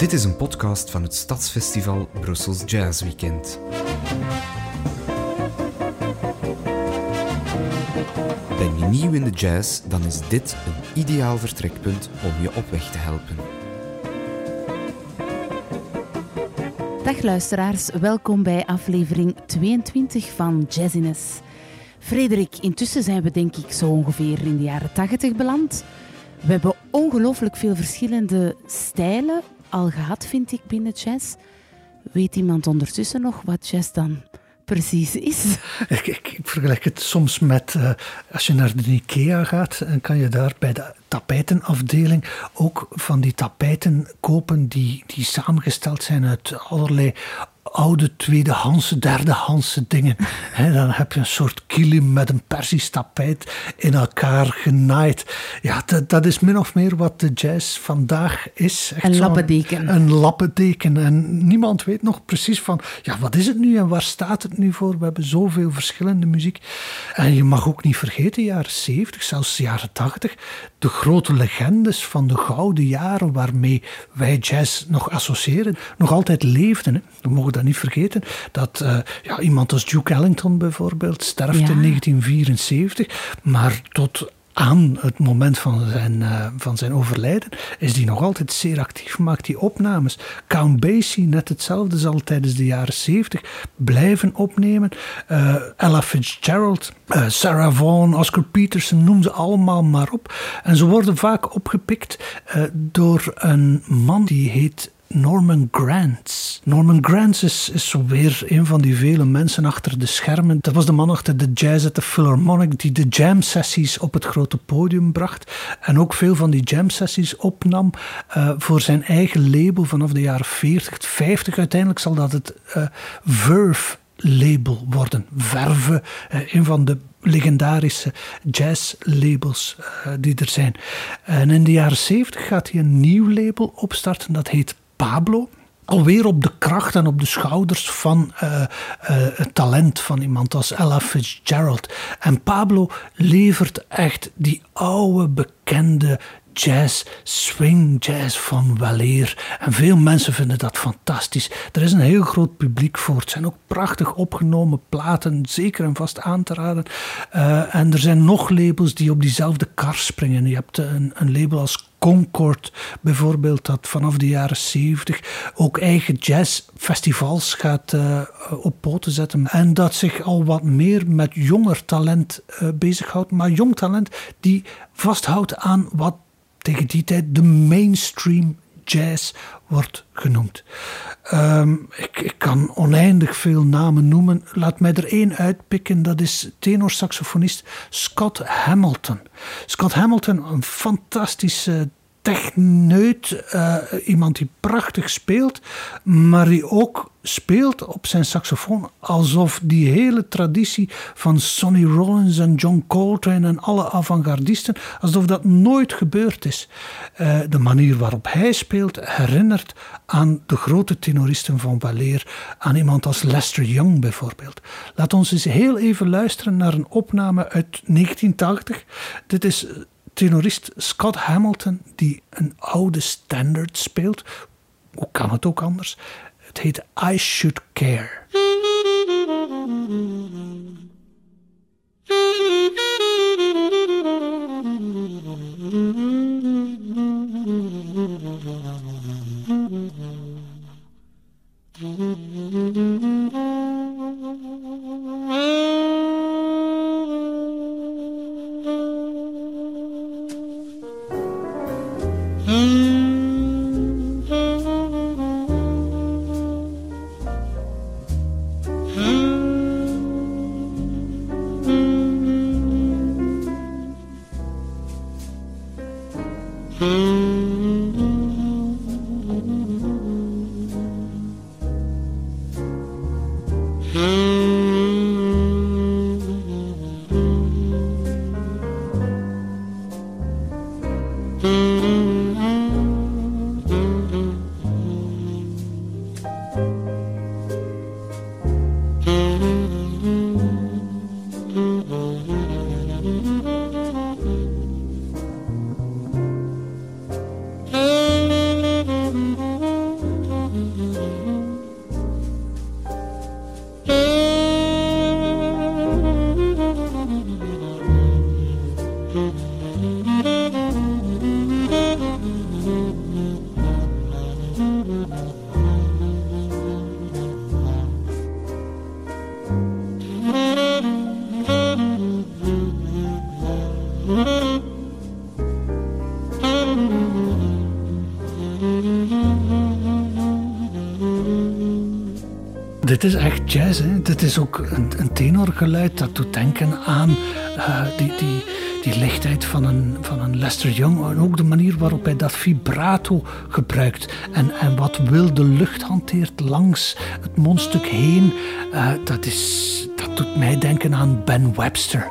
Dit is een podcast van het Stadsfestival Brussels Jazz Weekend. Ben je nieuw in de jazz, dan is dit een ideaal vertrekpunt om je op weg te helpen. Dag luisteraars, welkom bij aflevering 22 van Jazziness. Frederik, intussen zijn we denk ik zo ongeveer in de jaren 80 beland. We hebben ongelooflijk veel verschillende stijlen al gehad, vind ik, binnen jazz. Weet iemand ondertussen nog wat jazz dan precies is? Ik, ik, vergelijk het soms met uh, als je naar de IKEA gaat, dan kan je daar bij de tapijtenafdeling ook van die tapijten kopen die, die samengesteld zijn uit allerlei oude tweedehandse, derdehandse dingen. dan heb je een soort kilim met een persisch tapijt in elkaar genaaid. Ja, dat, dat is min of meer wat de jazz vandaag is. Echt een lappendeken. Een lappendeken. En niemand weet nog precies van, ja, wat is het nu en waar staat het nu voor? We hebben zoveel verschillende muziek. En je mag ook niet vergeten, jaren 70, zelfs jaren 80, de grote legendes van de gouden jaren waarmee wij jazz nog associëren, nog altijd leefden. We mogen dat niet vergeten. Dat uh, ja, iemand als Duke Ellington bijvoorbeeld sterft in 1974, maar tot aan het moment van zijn, uh, van zijn overlijden is hij nog altijd zeer actief, maakt hij opnames. Count Basie, net hetzelfde, zal tijdens de jaren 70 blijven opnemen. Uh, Ella Fitzgerald, uh, Sarah Vaughan, Oscar Peterson, noem ze allemaal maar op. En ze worden vaak opgepikt door een man die heet Norman Granz. Norman Granz is, is weer een van die vele mensen achter de schermen. Dat was de man achter de Jazz at the Philharmonic die de jam sessies op het grote podium bracht. En ook veel van die jam sessies opnam uh, voor zijn eigen label vanaf de jaren 40, 50. Uiteindelijk zal dat het uh, Verve label worden. Verve, uh, een van de legendarische jazzlabels die er zijn. En in de jaren 70 gaat hij een nieuw label opstarten, dat heet Pablo. Alweer op de kracht en op de schouders van uh, uh, het talent van iemand als Ella Fitzgerald. En Pablo levert echt die oude, bekende jazz, swing jazz van weleer. En veel mensen vinden dat fantastisch. Er is een heel groot publiek voor. Het zijn ook prachtig opgenomen platen, zeker en vast aan te raden. Uh, en er zijn nog labels die op diezelfde kar springen. Je hebt een, een label als Concord bijvoorbeeld, dat vanaf de jaren 70 ook eigen jazzfestivals gaat uh, op poten zetten. En dat zich al wat meer met jonger talent uh, bezighoudt. Maar jong talent die vasthoudt aan wat tegen die tijd de mainstream jazz wordt genoemd. Um, ik, ik, kan oneindig veel namen noemen. Laat mij er één uitpikken. Dat is tenorsaxofonist Scott Hamilton. Scott Hamilton, een fantastische techneut, uh, iemand die prachtig speelt, maar die ook speelt op zijn saxofoon alsof die hele traditie van Sonny Rollins en John Coltrane en alle avant-gardisten, alsof dat nooit gebeurd is. Uh, de manier waarop hij speelt herinnert aan de grote tenoristen van Waleer, aan iemand als Lester Young bijvoorbeeld. Laat ons eens heel even luisteren naar een opname uit 1980. Dit is tenorist Scott Hamilton, die een oude standard speelt. Hoe kan het ook anders? Het heet I Should Care. Jazz. Dit is ook een, tenorgeluid dat doet denken aan uh, die, die, die lichtheid van een, van een Lester Young. En ook de manier waarop hij dat vibrato gebruikt. En, en wat wilde lucht hanteert langs het mondstuk heen. Uh, dat, is, dat doet mij denken aan Ben Webster.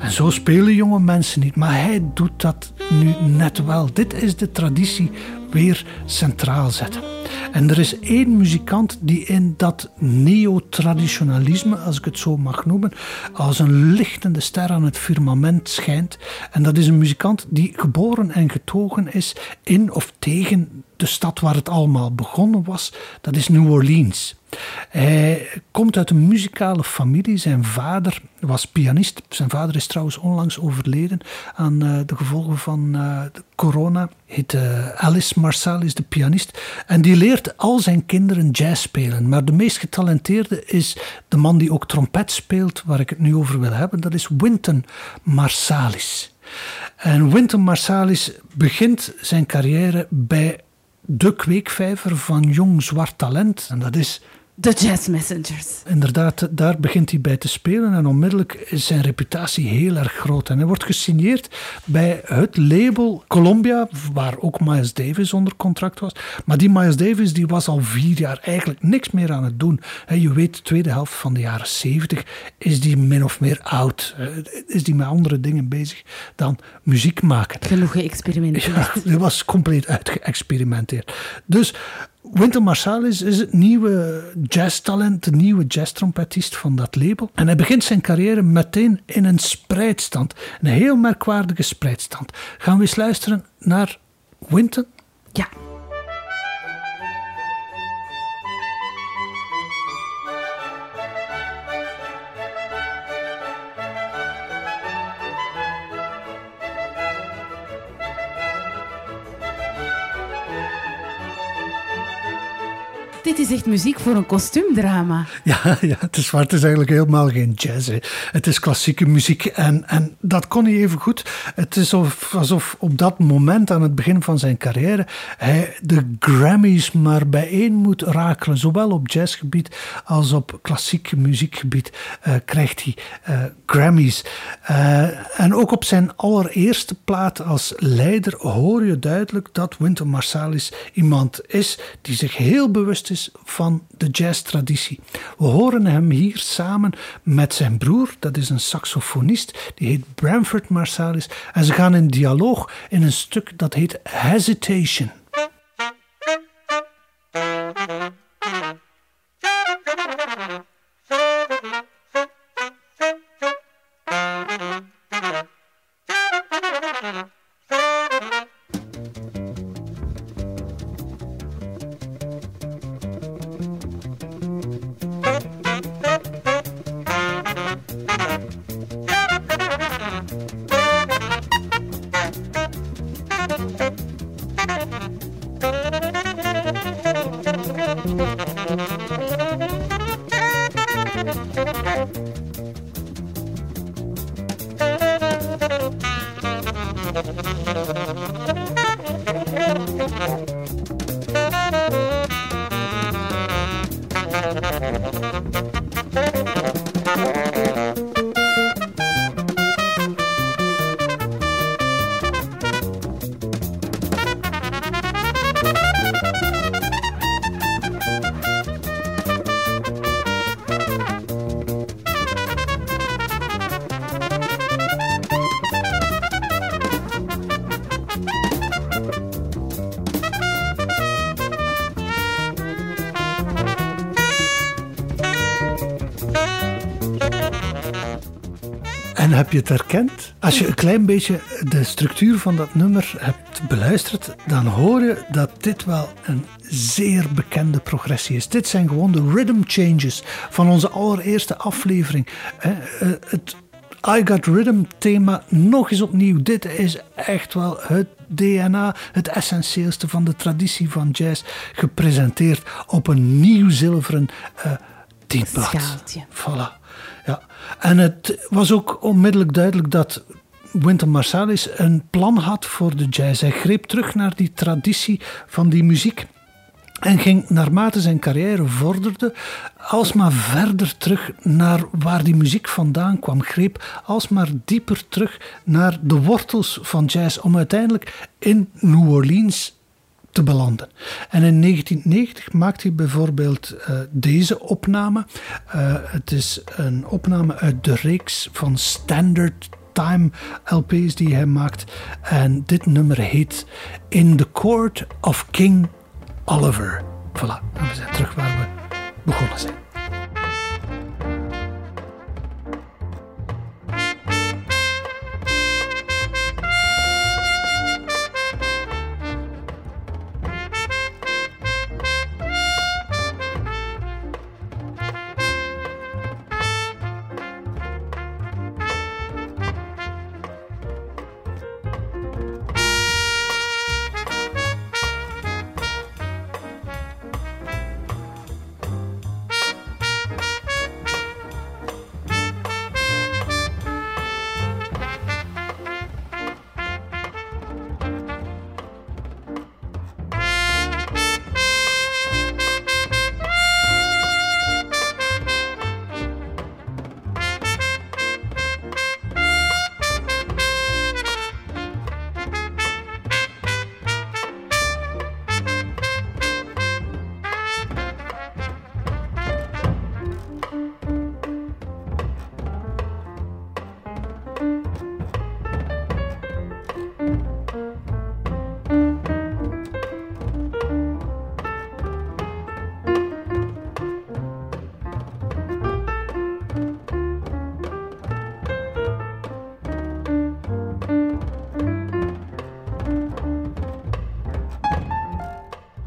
En zo spelen jonge mensen niet, maar hij doet dat nu net wel. Dit is de traditie weer centraal zetten. En er is één muzikant die in dat neotraditionalisme, als ik het zo mag noemen, als een lichtende ster aan het firmament schijnt. En dat is een muzikant die geboren en getogen is in of tegen de stad waar het allemaal begonnen was. Dat is New Orleans. Hij komt uit een muzikale familie. Zijn vader was pianist. Zijn vader is trouwens onlangs overleden aan uh, de gevolgen van de corona. Heet uh, Alice Marsalis, de pianist. En die leert al zijn kinderen jazz spelen. Maar de meest getalenteerde is de man die ook trompet speelt, waar ik het nu over wil hebben. Dat is Wynton Marsalis. En Wynton Marsalis begint zijn carrière bij de kweekvijver van jong zwart talent. En dat is de Jazz Messengers. Inderdaad, daar begint hij bij te spelen en onmiddellijk is zijn reputatie heel erg groot. En hij wordt gesigneerd bij het label Columbia, waar ook Miles Davis onder contract was. Maar die Miles Davis die was al vier jaar eigenlijk niks meer aan het doen. Je weet, de tweede helft van de jaren zeventig is die min of meer oud. Is die met andere dingen bezig dan muziek maken. Genoeg geëxperimenteerd. Ja, hij was compleet uitgeëxperimenteerd. Dus Winter Marsalis is het nieuwe jazztalent, de nieuwe jazztrompetist van dat label. En hij begint zijn carrière meteen in een spreidstand. Een heel merkwaardige spreidstand. Gaan we eens luisteren naar Winter? Ja. Is echt muziek voor een kostuumdrama. Ja, ja het, is waar, het is eigenlijk helemaal geen jazz. Het is klassieke muziek en, en dat kon hij even goed. Het is alsof, op dat moment, aan het begin van zijn carrière, hij de Grammys maar bijeen moet rakelen. Zowel op jazzgebied als op klassiek muziekgebied uh, krijgt hij uh, Grammys. Uh, en ook op zijn allereerste plaat als leider hoor je duidelijk dat Wynton Marsalis iemand is die zich heel bewust is van de jazztraditie. We horen hem hier samen met zijn broer, dat is een saxofonist, die heet Bramford Marsalis. En ze gaan in dialoog in een stuk dat heet Hesitation. Heb je het herkend? Als je een klein beetje de structuur van dat nummer hebt beluisterd, dan hoor je dat dit wel een zeer bekende progressie is. Dit zijn gewoon de rhythm changes van onze allereerste aflevering. Eh, het I Got Rhythm thema nog eens opnieuw. Dit is echt wel het DNA, het essentieelste van de traditie van jazz, gepresenteerd op een nieuw zilveren uh, Voilà. Ja. En het was ook onmiddellijk duidelijk dat Winter Marsalis een plan had voor de jazz. Hij greep terug naar die traditie van die muziek. En ging naarmate zijn carrière vorderde, alsmaar verder terug naar waar die muziek vandaan kwam. Greep alsmaar dieper terug naar de wortels van jazz. Om uiteindelijk in New Orleans te belanden. En in 1990 maakte hij bijvoorbeeld uh, deze opname. Uh, het is een opname uit de reeks van Standard Time LP's die hij maakt. En dit nummer heet In the Court of King Oliver. Voilà, we zijn terug waar we begonnen zijn.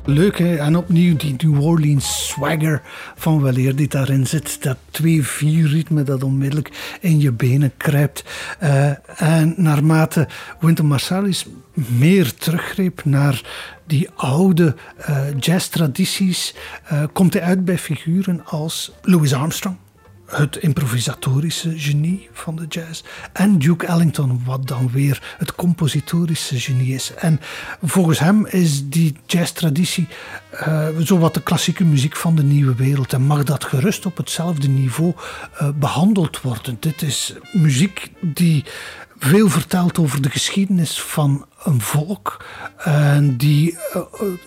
Leuk hè? En opnieuw die New Orleans swagger van weleer die daarin zit. Dat 2-4 ritme dat onmiddellijk in je benen kruipt. Uh, en naarmate Wynton Marsalis meer teruggreep naar die oude uh, jazztradities, uh, komt hij uit bij figuren als Louis Armstrong het improvisatorische genie van de jazz. En Duke Ellington, wat dan weer het compositorische genie is. En volgens hem is die jazztraditie uh, zowat de klassieke muziek van de nieuwe wereld. En mag dat gerust op hetzelfde niveau uh, behandeld worden. Dit is muziek die veel vertelt over de geschiedenis van een volk en die eh,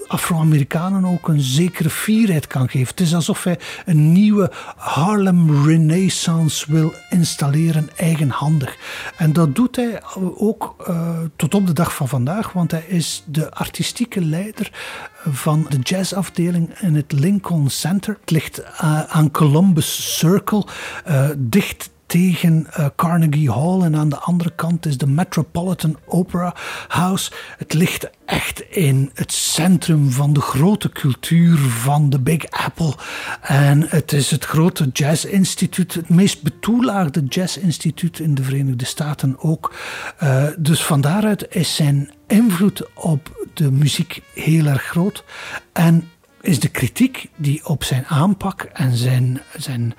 Afro-Amerikanen ook een zekere fierheid kan geven. Het is alsof hij een nieuwe Harlem Renaissance wil installeren, eigenhandig. En dat doet hij ook uh, tot op de dag van vandaag, want hij is de artistieke leider van de jazzafdeling in het Lincoln Center. Het ligt aan Columbus Circle, dicht tegen uh, Carnegie Hall. En aan de andere kant is de Metropolitan Opera House. Het ligt echt in het centrum van de grote cultuur van de Big Apple. En het is het grote jazzinstituut, het meest betoelaagde jazzinstituut in de Verenigde Staten ook. Uh, dus van daaruit is zijn invloed op de muziek heel erg groot. En is de kritiek die op zijn aanpak en zijn, zijn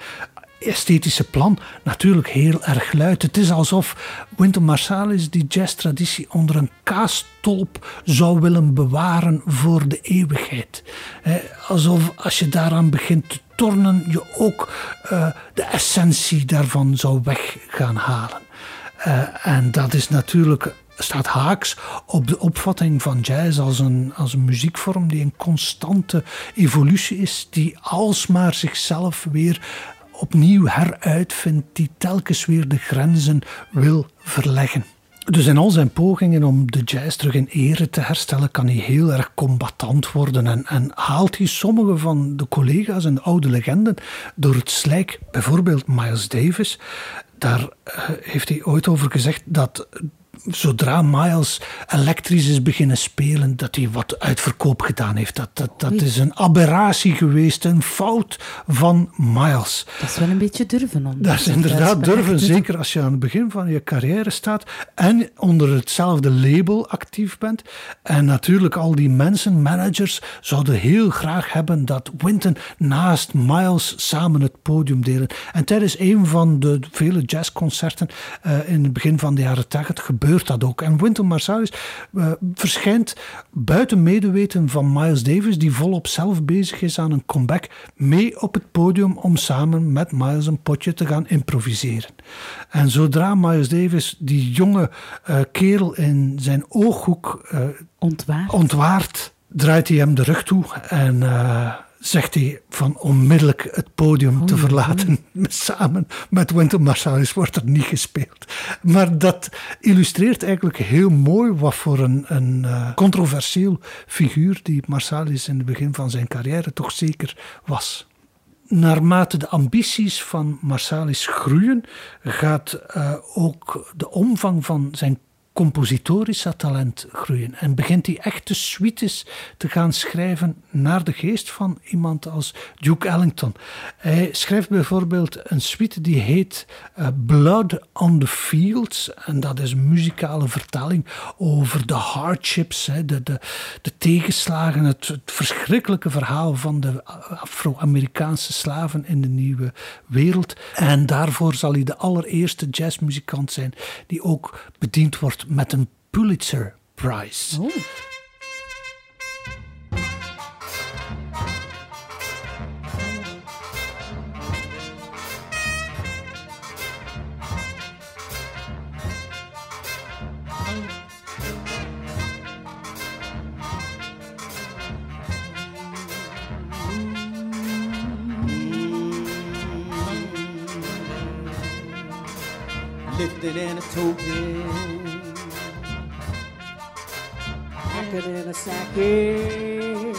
esthetische plan natuurlijk heel erg luid. Het is alsof Wynton Marsalis die jazztraditie onder een kaastolp zou willen bewaren voor de eeuwigheid. Alsof als je daaraan begint te tornen, je ook uh, de essentie daarvan zou weg gaan halen. Uh, en dat is natuurlijk staat haaks op de opvatting van jazz als een, als een muziekvorm die een constante evolutie is, die alsmaar zichzelf weer opnieuw heruitvindt, die telkens weer de grenzen wil verleggen. Dus in al zijn pogingen om de jazz terug in ere te herstellen, kan hij heel erg combatant worden en, en haalt hij sommige van de collega's en de oude legenden door het slijk. Bijvoorbeeld Miles Davis. Daar uh, heeft hij ooit over gezegd dat zodra Miles elektrisch is beginnen spelen, dat hij wat uitverkoop gedaan heeft. Dat, dat, dat is een aberratie geweest, een fout van Miles. Dat is wel een beetje durven. Om dat is inderdaad durven, zeker als je aan het begin van je carrière staat en onder hetzelfde label actief bent. En natuurlijk al die mensen, managers, zouden heel graag hebben dat Winton naast Miles samen het podium delen. En tijdens een van de vele jazzconcerten uh, in het begin van de jaren 80 gebeurde gebeurt dat ook. En Wynton Marsalis uh, verschijnt buiten medeweten van Miles Davis, die volop zelf bezig is aan een comeback, mee op het podium om samen met Miles een potje te gaan improviseren. En zodra Miles Davis die jonge uh, kerel in zijn ooghoek uh, ontwaart. ontwaart, draait hij hem de rug toe en zegt hij van onmiddellijk het podium te verlaten. Samen met Wynton Marsalis wordt er niet gespeeld. Maar dat illustreert eigenlijk heel mooi wat voor een, een uh, controversieel figuur die Marsalis in het begin van zijn carrière toch zeker was. Naarmate de ambities van Marsalis groeien, gaat uh, ook de omvang van zijn compositorische talent groeien. En begint hij echte suites te gaan schrijven naar de geest van iemand als Duke Ellington. Hij schrijft bijvoorbeeld een suite die heet uh, Blood on the Fields. En dat is een muzikale vertelling over de hardships, hè, de, de, de tegenslagen, het verschrikkelijke verhaal van de Afro-Amerikaanse slaven in de nieuwe wereld. En daarvoor zal hij de allereerste jazzmuzikant zijn die ook bediend wordt met een Pulitzer Prize. Oh. lifted in a token picking in a sacking,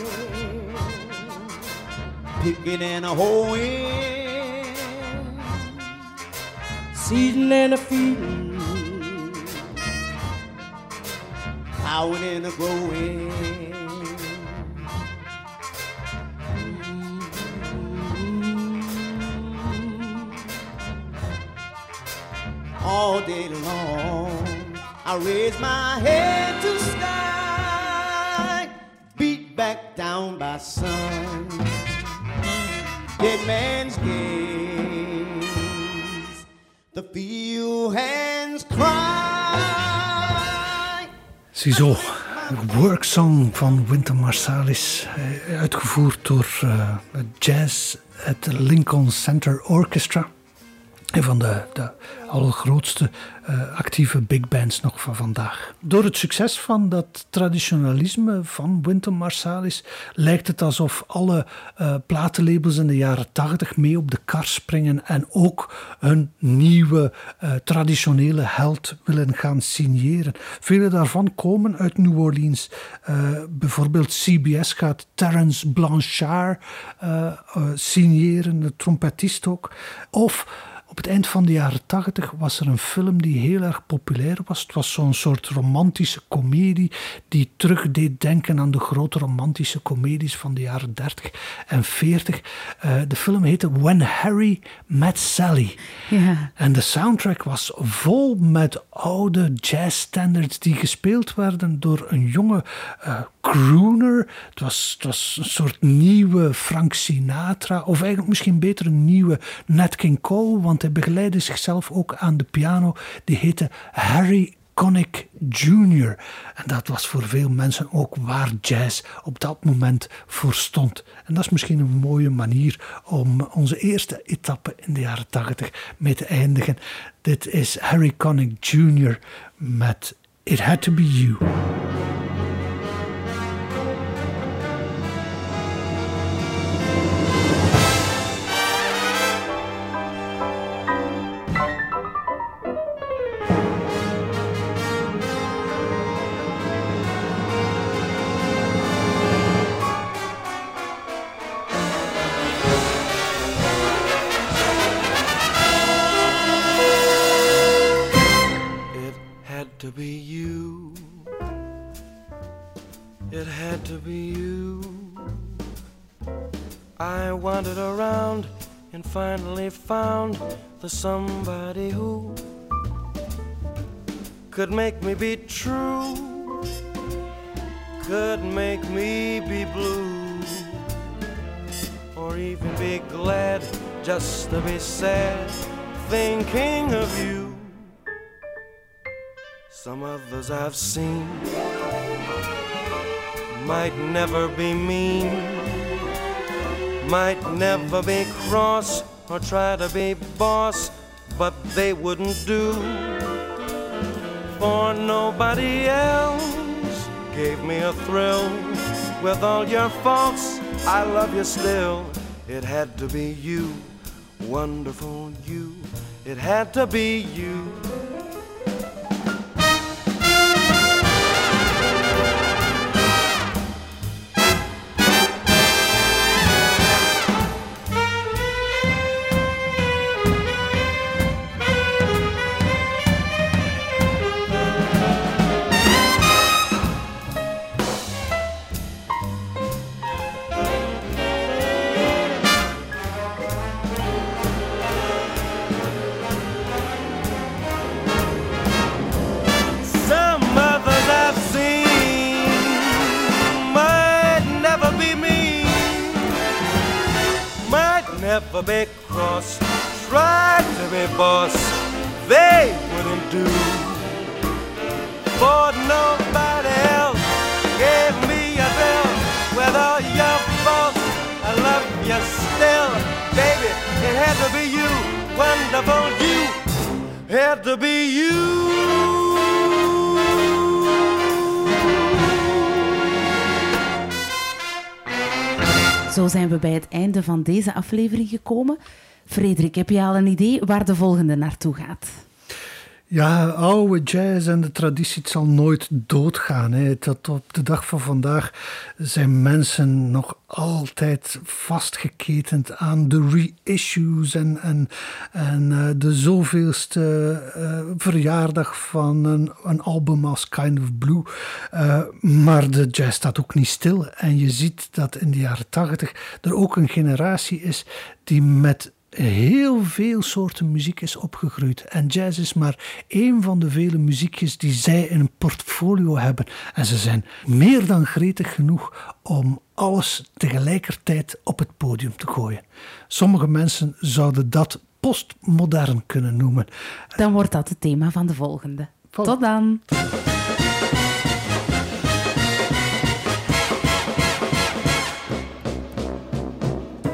picking in a hoeing, seeding and a feeding, plowing and a growing. All day long, I raise my head to down by sun. Dead man's gaze, the field hands cry. Ziezo, worksong van Winter Marsalis, eh, uitgevoerd door uh, jazz het Lincoln Center Orchestra. Een van de, de allergrootste uh, actieve big bands nog van vandaag. Door het succes van dat traditionalisme van Wynton Marsalis lijkt het alsof alle uh, platenlabels in de jaren tachtig mee op de kar springen en ook een nieuwe uh, traditionele held willen gaan signeren. Vele daarvan komen uit New Orleans. bijvoorbeeld CBS gaat Terence Blanchard signeren, de trompetist ook. Of het eind van de jaren tachtig was er een film die heel erg populair was. Het was zo'n soort romantische komedie die terug deed denken aan de grote romantische comedies van de jaren 30 en 40. Uh, de film heette When Harry Met Sally. Ja. En de soundtrack was vol met oude jazzstandards die gespeeld werden door een jonge uh, crooner. Het was, het was een soort nieuwe Frank Sinatra, of eigenlijk misschien beter een nieuwe Nat King Cole, want hij begeleidde zichzelf ook aan de piano. Die heette Harry Connick Jr. En dat was voor veel mensen ook waar jazz op dat moment voor stond. En dat is misschien een mooie manier om onze eerste etappe in de jaren 80 mee te eindigen. Dit is Harry Connick Jr. met It Had to Be You. For somebody who could make me be true, could make me be blue, or even be glad just to be sad thinking of you. Some others I've seen might never be mean, might never be cross or try to be boss, but they wouldn't do for nobody else gave me a thrill. With all your faults, I love you still. It had to be you, wonderful you. It had to be you. Never be cross, try to be boss, they wouldn't do. For nobody else gave me a bill with all your faults. I love you still, baby. It had to be you, wonderful you. Had to be you. Zo zijn we bij het einde van deze aflevering gekomen. Frederik, heb je al een idee waar de volgende naartoe gaat? Ja, oude jazz en de traditie het zal nooit doodgaan. Hè. Tot op de dag van vandaag zijn mensen nog altijd vastgeketend aan de reissues en, en, en eh, de zoveelste eh, verjaardag van een, een album als Kind of Blue. Eh, maar de jazz staat ook niet stil. En je ziet dat in de jaren tachtig er ook een generatie is die met heel veel soorten muziek is opgegroeid. En jazz is maar één van de vele muziekjes die zij in een portfolio hebben. En ze zijn meer dan gretig genoeg om alles tegelijkertijd op het podium te gooien. Sommige mensen zouden dat postmodern kunnen noemen. Dan wordt dat het thema van de volgende. Tot dan!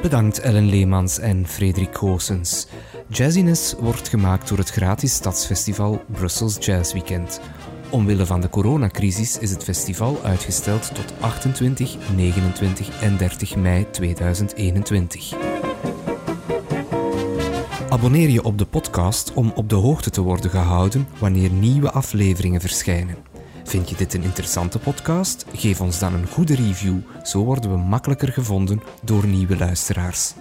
Bedankt Ellen Leemans en Frederik Goossens. Jazziness wordt gemaakt door het gratis stadsfestival Brussels Jazz Weekend. Omwille van de coronacrisis is het festival uitgesteld tot 28, 29 en 30 mei 2021. Abonneer je op de podcast om op de hoogte te worden gehouden wanneer nieuwe afleveringen verschijnen. Vind je dit een interessante podcast? Geef ons dan een goede review, zo worden we makkelijker gevonden door nieuwe luisteraars.